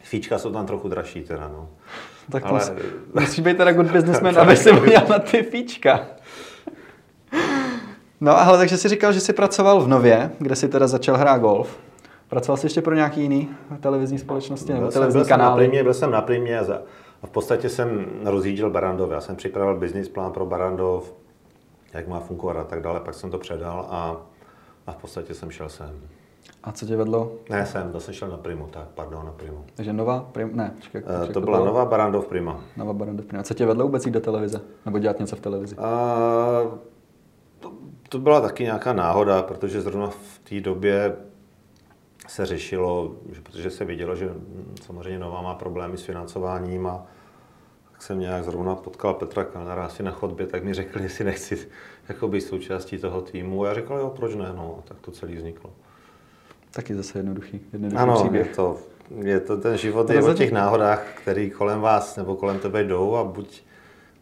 Fíčka jsou tam trochu dražší teda, no. Tak ale... musí, musí být teda good businessman, aby si udělal na ty fíčka. No ale takže jsi říkal, že jsi pracoval v Nově, kde jsi teda začal hrát golf. Pracoval jsi ještě pro nějaký jiný televizní společnosti nebo byl televizní jsem, kanály? Byl jsem, byl jsem na primě a v podstatě jsem rozjížděl Barandov. Já jsem připravil business plán pro Barandov, jak má fungovat a tak dále, pak jsem to předal a, a v podstatě jsem šel sem. A co tě vedlo? Ne, jsem, to jsem šel na Primu, tak, pardon, na Primu. Takže Nova, Prim, ne, čekaj, čekaj, uh, to byla Nova Barandov Prima. Nova Barandov Prima. A co tě vedlo vůbec jít do televize? Nebo dělat něco v televizi? Uh, to, to byla taky nějaká náhoda, protože zrovna v té době se řešilo, že, protože se vidělo, že samozřejmě Nova má problémy s financováním a jsem nějak zrovna potkal Petra Kalnara asi na chodbě, tak mi řekl, jestli nechci jako být součástí toho týmu. A já řekl, jo, proč ne, no, tak to celý vzniklo. Taky zase jednoduchý, jednoduchý Ano, je příběh. to, je to ten život To je o těch náhodách, který kolem vás nebo kolem tebe jdou a buď,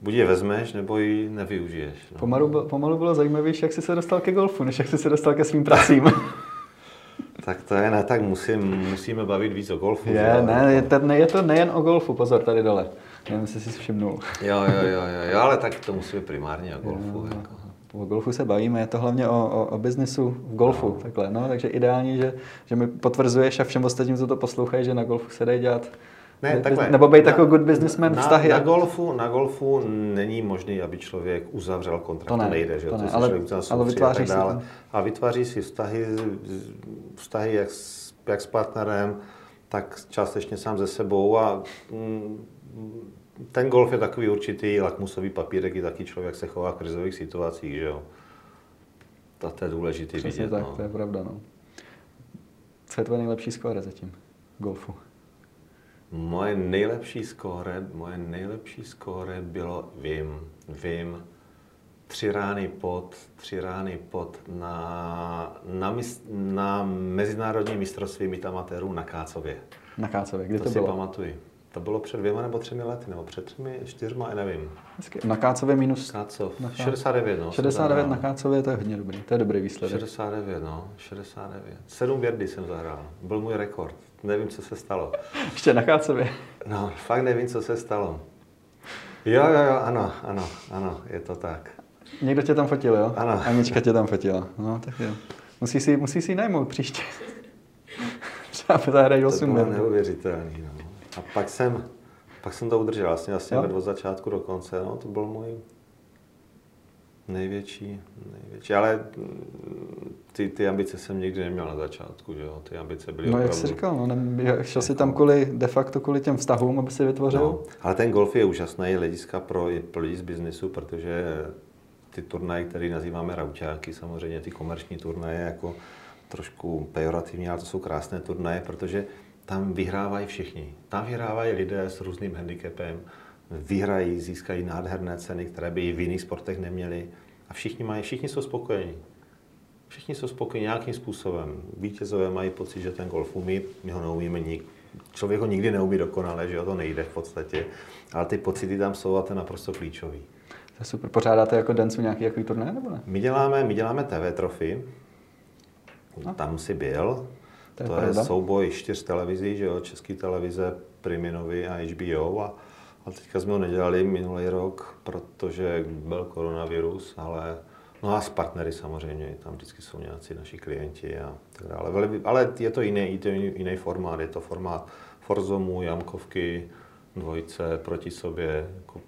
buď je vezmeš, nebo ji nevyužiješ. No. Pomalu, pomalu bylo zajímavější, jak jsi se dostal ke golfu, než jak jsi se dostal ke svým pracím. Tak to je, ne, tak musím, musíme bavit víc o golfu. je, ne, je to, ne, je to nejen o golfu, pozor, tady dole. Nevím, jestli jsi si všimnul. Jo, jo, jo, jo, jo, ale tak to musíme primárně o golfu. Jako. O golfu se bavíme, je to hlavně o, o, o biznisu v golfu, no. takhle, no, takže ideální, že, že mi potvrzuješ a všem ostatním, co to poslouchají, že na golfu se dají dělat Ne, takhle. nebo být jako good businessman na, vztahy. Na golfu, na golfu není možné, aby člověk uzavřel kontrakt. To To, ne, nejde, že to jo, ne, ale- ale soudci a vytváří tak si dále. tam. A vytváří si vztahy, vztahy jak, s, jak s partnerem, tak částečně sám ze sebou a mm, ten golf je takový určitý lakmusový papírek, i taky člověk se chová v krizových situacích, že jo. To, to je důležité Přesně vidět. tak, no. to je pravda, no. Co je tvoje nejlepší skóre zatím v golfu? Moje nejlepší skóre, moje nejlepší skóre bylo, vím, vím, tři rány pod, tři rány pod na, na, mis, na mezinárodní mistrovství amatérů na Kácově. Na Kácově, kdy To, to, si bylo? pamatuji. To bylo před dvěma nebo třemi lety, nebo před třemi, čtyřma, nevím. Hezky. Na Kácově minus Kácov, Na Ká- 69, no. jsem 69 zahrál. na Kácově, to je hodně dobrý, to je dobrý výsledek. 69, no, 69. Sedm věrdy jsem zahrál, byl můj rekord. Nevím, co se stalo. Ještě na Kácově. No, fakt nevím, co se stalo. Jo, jo, jo, ano, ano, ano, je to tak. Někdo tě tam fotil, jo? Ano. Anička tě tam fotila. No, tak jo. Musí si, musí si najmout příště. Třeba zahraješ To 8 bylo minut. neuvěřitelný, no. A pak jsem, pak jsem to udržel, vlastně, vlastně od začátku do konce, no, to byl můj největší, největší, ale mm, ty, ty ambice jsem nikdy neměl na začátku, že jo, ty ambice byly No, jak opravdu... jsi říkal, no, ne, šel jsi tam kvůli, de facto kvůli těm vztahům, aby si vytvořil. No, ale ten golf je úžasný hlediska pro, pro lidi z biznesu, protože ty turnaje, které nazýváme rauťáky, samozřejmě ty komerční turnaje, jako trošku pejorativní, ale to jsou krásné turnaje, protože tam vyhrávají všichni. Tam vyhrávají lidé s různým handicapem, vyhrají, získají nádherné ceny, které by i v jiných sportech neměli. A všichni, mají, všichni jsou spokojení. Všichni jsou spokojení nějakým způsobem. Vítězové mají pocit, že ten golf umí, my ho neumíme nik. Člověk ho nikdy neumí dokonale, že jo, to nejde v podstatě. Ale ty pocity tam jsou a to je naprosto klíčový. To je super. Pořádáte jako Densu nějaký jaký turné, nebo ne? My děláme, my děláme TV trofy, tam si byl, To je to je souboj čtyř televizí, že jo, Český televize, Priminovy a HBO a, a teďka jsme ho nedělali minulý rok, protože byl koronavirus, ale no a s partnery samozřejmě, tam vždycky jsou nějací naši klienti a tak dále. Veli- Ale je to jiný, je to jiný, jiný formát, je to formát Forzomu, Jamkovky, dvojice proti sobě, jako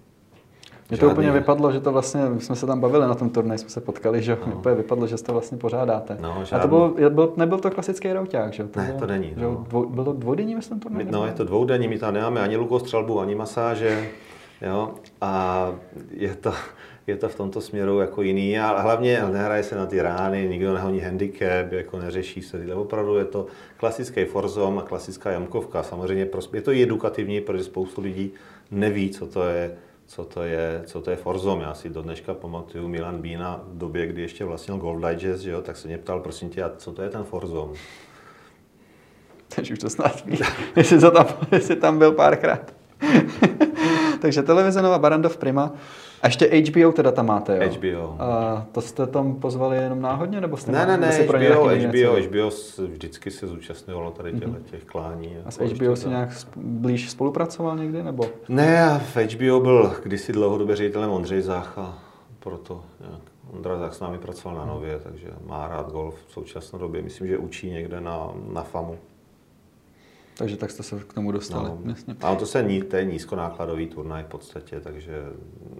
Mně to žádný- úplně vypadlo, že to vlastně, my jsme se tam bavili na tom turnaji, jsme se potkali, že no. úplně vypadlo, že to vlastně pořádáte. No, A to žádný- byl, nebyl to klasický rouťák, že jo? Ne, bylo, to není, Že no. dvou, bylo dvoudenní, myslím, turnaj? No, je to dvoudenní, my tam nemáme ani lukostřelbu, ani masáže, jo, a je to, je to v tomto směru jako jiný, ale hlavně nehraje se na ty rány, nikdo nehoní handicap, jako neřeší se, tyhle. opravdu je to klasický forzom a klasická jamkovka. Samozřejmě pros- je to i edukativní, protože spoustu lidí neví, co to je, co to je, co to je forzom. Já si do dneška pamatuju Milan Bína v době, kdy ještě vlastnil Gold Digest, že jo, tak se mě ptal, prosím tě, a co to je ten forzom? Takže už to snad ví, jestli, tam, jestli tam byl párkrát. Takže televize Nova Barandov Prima. A ještě HBO teda tam máte, jo? HBO. A to jste tam pozvali jenom náhodně, nebo jste Ne, ne, ne, HBO, taky něco? HBO, HBO vždycky se zúčastňovalo tady těchto těch klání. A s HBO si nějak blíž spolupracoval někdy, nebo? Ne, v HBO byl kdysi dlouhodobě ředitelem Ondřej Zách a proto nějak Ondra Zách s námi pracoval na Nově, takže má rád golf v současné době. Myslím, že učí někde na, na FAMu. Takže tak jste se k tomu dostali. No, Jasně. a to, se, ní- to je nízkonákladový turnaj v podstatě, takže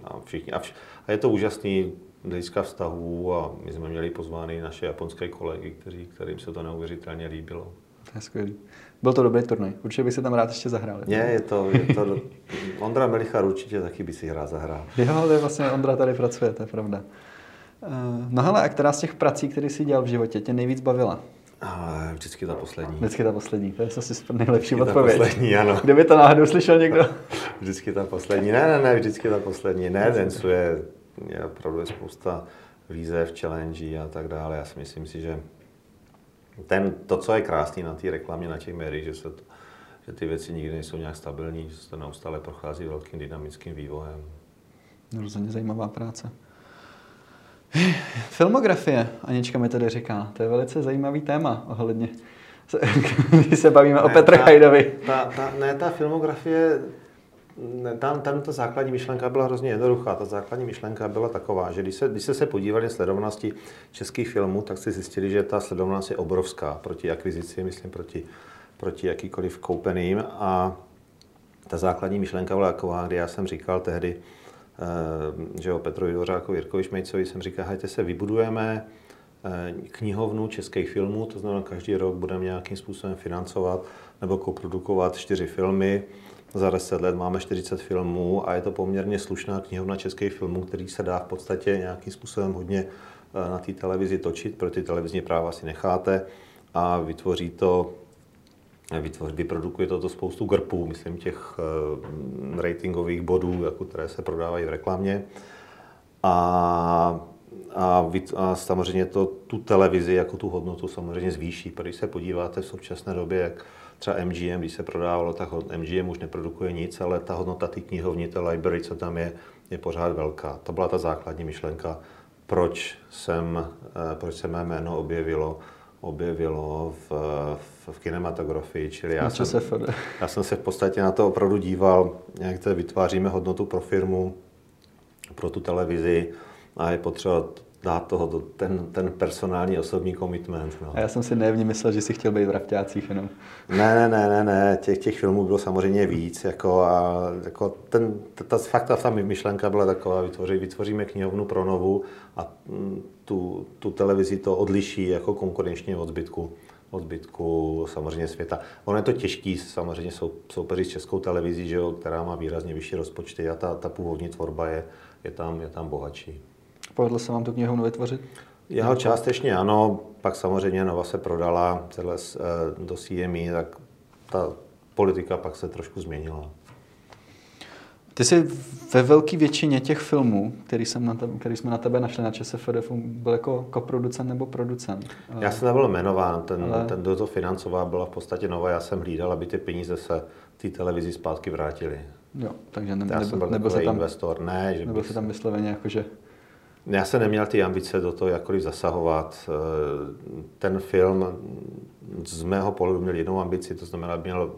a všichni, a, vš, a je to úžasný z hlediska vztahů a my jsme měli pozvány naše japonské kolegy, kteří, kterým se to neuvěřitelně líbilo. To je skvělý. Byl to dobrý turnaj. Určitě bych si tam rád ještě zahrál. Ne, je to, je to, Ondra Melichar určitě taky by si hrál zahrál. Jo, je vlastně Ondra tady pracuje, to je pravda. Eh, No hele, a která z těch prací, které jsi dělal v životě, tě nejvíc bavila? Ale vždycky ta poslední. Vždycky ta poslední, to je asi nejlepší Vždycky ta odpověď. poslední, ano. Kdyby to náhodou slyšel někdo. Vždycky ta poslední. Ne, ne, ne, vždycky ta poslední. Ne, Densu je, je opravdu je spousta výzev, challenge a tak dále. Já si myslím si, že ten, to, co je krásný na té reklamě, na těch médiích, že, se to, že ty věci nikdy nejsou nějak stabilní, že se to neustále prochází velkým dynamickým vývojem. No, rozhodně zajímavá práce. Filmografie, Anička mi tady říká, to je velice zajímavý téma ohledně, když se bavíme ne, o Petře Hajdovi. Ta, ta, ne, ta filmografie, ne, tam, tam ta základní myšlenka byla hrozně jednoduchá. Ta základní myšlenka byla taková, že když se, když se, se podívali na sledovanosti českých filmů, tak si zjistili, že ta sledovanost je obrovská proti akvizici, myslím proti, proti jakýkoliv koupeným. A ta základní myšlenka byla taková, kdy já jsem říkal tehdy, Eh, že o Petrovi Dvořákovi, Jirkovi Šmejcovi jsem říkal, hejte se, vybudujeme eh, knihovnu českých filmů, to znamená, každý rok budeme nějakým způsobem financovat nebo koprodukovat čtyři filmy. Za 10 let máme 40 filmů a je to poměrně slušná knihovna českých filmů, který se dá v podstatě nějakým způsobem hodně eh, na té televizi točit, pro ty televizní práva si necháte a vytvoří to vytvoř, vyprodukuje toto spoustu grpů, myslím těch uh, ratingových bodů, jako které se prodávají v reklamě. A, a, a samozřejmě to tu televizi jako tu hodnotu samozřejmě zvýší. Když se podíváte v současné době, jak třeba MGM, když se prodávalo, tak MGM už neprodukuje nic, ale ta hodnota té knihovny, té library, co tam je, je pořád velká. To byla ta základní myšlenka, proč, jsem, eh, proč se mé jméno objevilo objevilo v, v, v kinematografii, čili já jsem, já jsem se v podstatě na to opravdu díval, jak to vytváříme hodnotu pro firmu, pro tu televizi a je potřeba dát toho ten, ten personální osobní commitment. No. A já jsem si nevně myslel, že si chtěl být v Rafťácích jenom. Ne, ne, ne, ne, ne, těch, těch filmů bylo samozřejmě víc, jako a jako ten, ta, fakt ta, ta myšlenka byla taková, vytvoří, vytvoříme knihovnu pro novu a mm, tu, tu televizi to odliší jako konkurenčně od zbytku, od zbytku samozřejmě světa. Ono je to těžký, samozřejmě sou, soupeři s českou televizí, že jo, která má výrazně vyšší rozpočty a ta, ta původní tvorba je, je, tam, je tam bohatší. Povedlo se vám tu knihovnu vytvořit? Jeho částečně ano, pak samozřejmě Nova se prodala celé do CME, tak ta politika pak se trošku změnila. Ty jsi ve velké většině těch filmů, který, jsem na tebe, který jsme na tebe našli na ČSFD, byl jako koproducent nebo producent. Já jsem nebyl jmenován, ten, Ale... ten, kdo to financoval, byla v podstatě Nova. Já jsem hlídal, aby ty peníze se té televizi zpátky vrátily. Jo, takže ne, já nebyl, nebyl se tam, investor, ne, že nebyl se tam vysloveně jako, že já jsem neměl ty ambice do toho jakkoliv zasahovat. Ten film z mého pohledu měl jednou ambici, to znamená, měl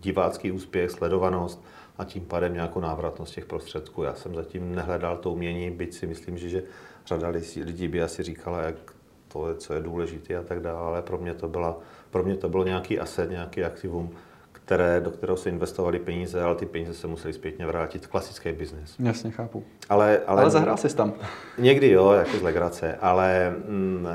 divácký úspěch, sledovanost a tím pádem nějakou návratnost těch prostředků. Já jsem zatím nehledal to umění, byť si myslím, že, že řada lidí by asi říkala, jak to je, co je důležité a tak dále, ale pro mě to, byla, pro mě to bylo nějaký asset, nějaký aktivum, které, do kterého se investovali peníze, ale ty peníze se museli zpětně vrátit. Klasický biznis. Jasně, chápu. Ale, ale, ale zahrál jsi tam. Někdy jo, jako z legrace, ale mm,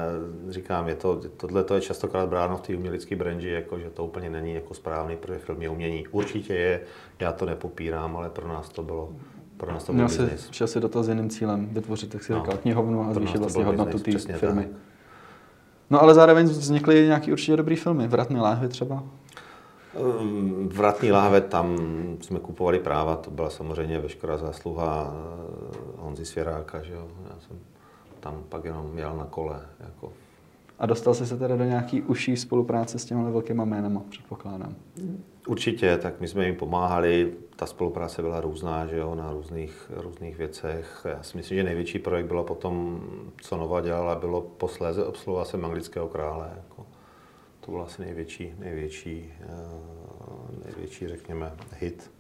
říkám, je to, tohle to je častokrát bráno v té umělecké branži, jako, že to úplně není jako správný, protože film je umění. Určitě je, já to nepopírám, ale pro nás to bylo pro nás to byl Měl jsi, šel si do toho s jiným cílem, vytvořit, jak jsi no, říkal, knihovnu a zvýšit vlastně hodnotu té firmy. Tak. No ale zároveň vznikly nějaký určitě dobrý filmy, Vratné láhvy třeba. Ehm, vratný láhve, tam jsme kupovali práva, to byla samozřejmě veškerá zásluha eh, Honzi Svěráka, že jo. Já jsem tam pak jenom jel na kole. Jako. A dostal jsi se teda do nějaký užší spolupráce s těmi velkýma jménama, předpokládám? Určitě, tak my jsme jim pomáhali, ta spolupráce byla různá, že jo, na různých, různých věcech. Já si myslím, že největší projekt bylo potom, co Nova dělala, bylo posléze obsluha jsem anglického krále. Jako to byl asi největší, největší, eh, největší, řekněme, hit.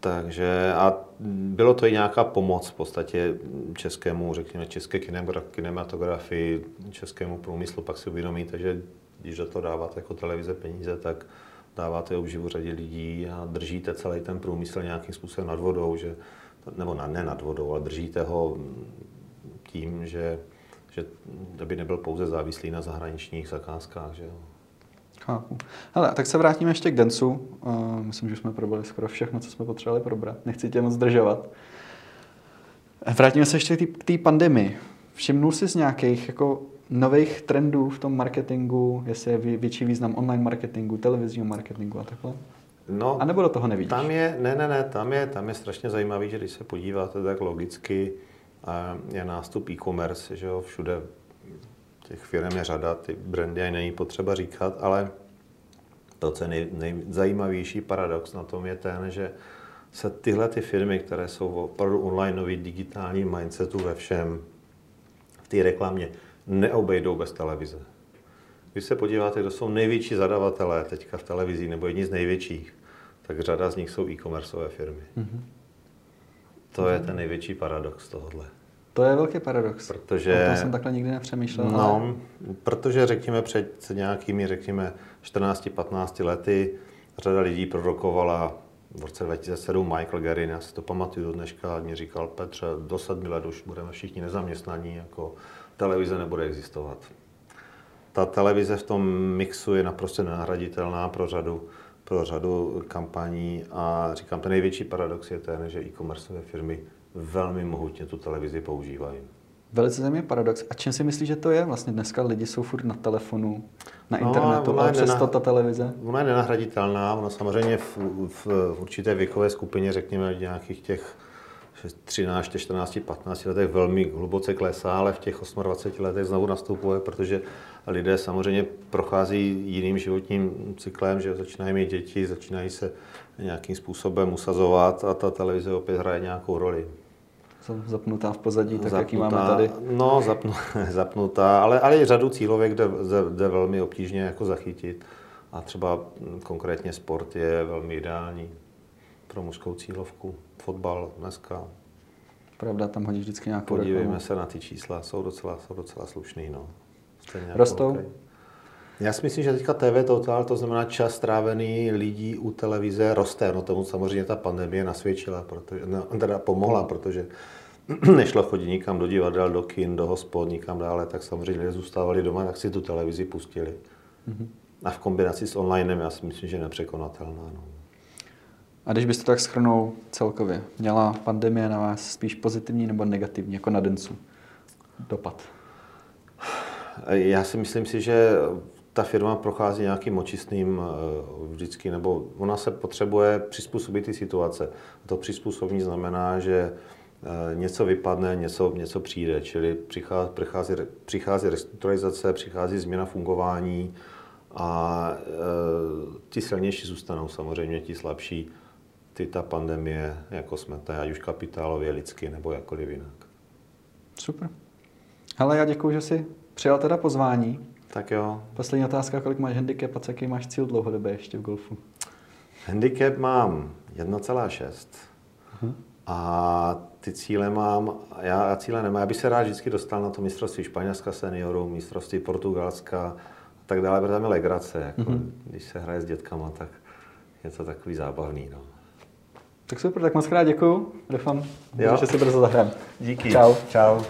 Takže a bylo to i nějaká pomoc v podstatě českému, řekněme, české kinematografii, českému průmyslu, pak si uvědomíte, že když do toho dáváte jako televize peníze, tak dáváte obživu řadě lidí a držíte celý ten průmysl nějakým způsobem nad vodou, že, nebo ne nad vodou, ale držíte ho tím, že že aby nebyl pouze závislý na zahraničních zakázkách. Že jo. Chápu. Hele, tak se vrátíme ještě k Densu. Uh, myslím, že jsme probrali skoro všechno, co jsme potřebovali probrat. Nechci tě moc zdržovat. Vrátíme se ještě k té pandemii. Všimnul jsi z nějakých jako nových trendů v tom marketingu, jestli je větší význam online marketingu, televizního marketingu a takhle? No, a nebo do toho nevidíš? Tam je, ne, ne, ne, tam je, tam je strašně zajímavý, že když se podíváte tak logicky, je nástup e-commerce, že jo, všude těch firm je řada, ty brandy ani není potřeba říkat, ale to, co je nej, nejzajímavější paradox na tom je ten, že se tyhle ty firmy, které jsou opravdu online nový digitální mindsetu ve všem, v té reklamě, neobejdou bez televize. Když se podíváte, kdo jsou největší zadavatelé teďka v televizi, nebo jedni z největších, tak řada z nich jsou e-commerceové firmy. Mm-hmm. To je ten největší paradox tohohle. To je velký paradox. Protože... O tom jsem takhle nikdy nepřemýšlel. No, ale... protože řekněme před nějakými, řekněme, 14-15 lety řada lidí prorokovala v roce 2007 Michael Gerin, já si to pamatuju do dneška, mi říkal, Petře, do sedmi let už budeme všichni nezaměstnaní, jako televize nebude existovat. Ta televize v tom mixu je naprosto nenahraditelná pro řadu, pro řadu kampaní a říkám, ten největší paradox je ten, že e-commerceové firmy velmi mohutně tu televizi používají. Velice zajímavý paradox. A čím si myslíš, že to je? Vlastně dneska lidi jsou furt na telefonu, na no, internetu, ale přesto nenah... ta televize? Ona je nenahraditelná. Ona samozřejmě v, v, v určité věkové skupině, řekněme, nějakých těch 13, 14, 15 letech velmi hluboce klesá, ale v těch 28 letech znovu nastupuje, protože lidé samozřejmě prochází jiným životním cyklem, že začínají mít děti, začínají se nějakým způsobem usazovat a ta televize opět hraje nějakou roli zapnutá v pozadí, tak zapnutá, jaký máme tady? No, zapnu, zapnutá, ale, ale i řadu cílovek jde, jde, jde velmi obtížně jako zachytit. A třeba konkrétně sport je velmi ideální pro mužskou cílovku. Fotbal dneska. Pravda, tam hodí vždycky nějakou Podívejme reklamu. se na ty čísla, jsou docela, jsou docela slušný. No. Jako Rostou? Okay. Já si myslím, že teďka TV Total, to znamená čas strávený lidí u televize, roste. No tomu samozřejmě ta pandemie nasvědčila, protože, no, teda pomohla, protože nešlo chodit nikam do divadel, do kin, do hospod, nikam dále, tak samozřejmě lidé zůstávali doma, tak si tu televizi pustili. Mm-hmm. A v kombinaci s onlinem, já si myslím, že je nepřekonatelná. No. A když byste tak schrnul celkově, měla pandemie na vás spíš pozitivní nebo negativní, jako na Dencu dopad? Já si myslím si, že ta firma prochází nějakým očistným eh, vždycky, nebo ona se potřebuje přizpůsobit ty situace. To přizpůsobení znamená, že eh, něco vypadne, něco, něco přijde, čili přichází, přichází, přichází restrukturalizace, přichází změna fungování a e, ti silnější zůstanou samozřejmě, ti slabší, ty ta pandemie jako smete, ať už kapitálově, lidsky nebo jakkoliv jinak. Super. Ale já děkuji, že jsi přijal teda pozvání. Tak jo. Poslední otázka, kolik máš handicap a jaký máš cíl dlouhodobě ještě v golfu? Handicap mám 1,6 uh-huh. a ty cíle mám, já cíle nemám, já bych se rád vždycky dostal na to mistrovství Španělska seniorů, mistrovství Portugalska a tak dále, protože tam je legrace, jako, uh-huh. když se hraje s dětkama, tak je to takový zábavný. No. Tak super, tak moc krát děkuju. Doufám, jo. že se brzo zahrám. Díky. Čau. Čau.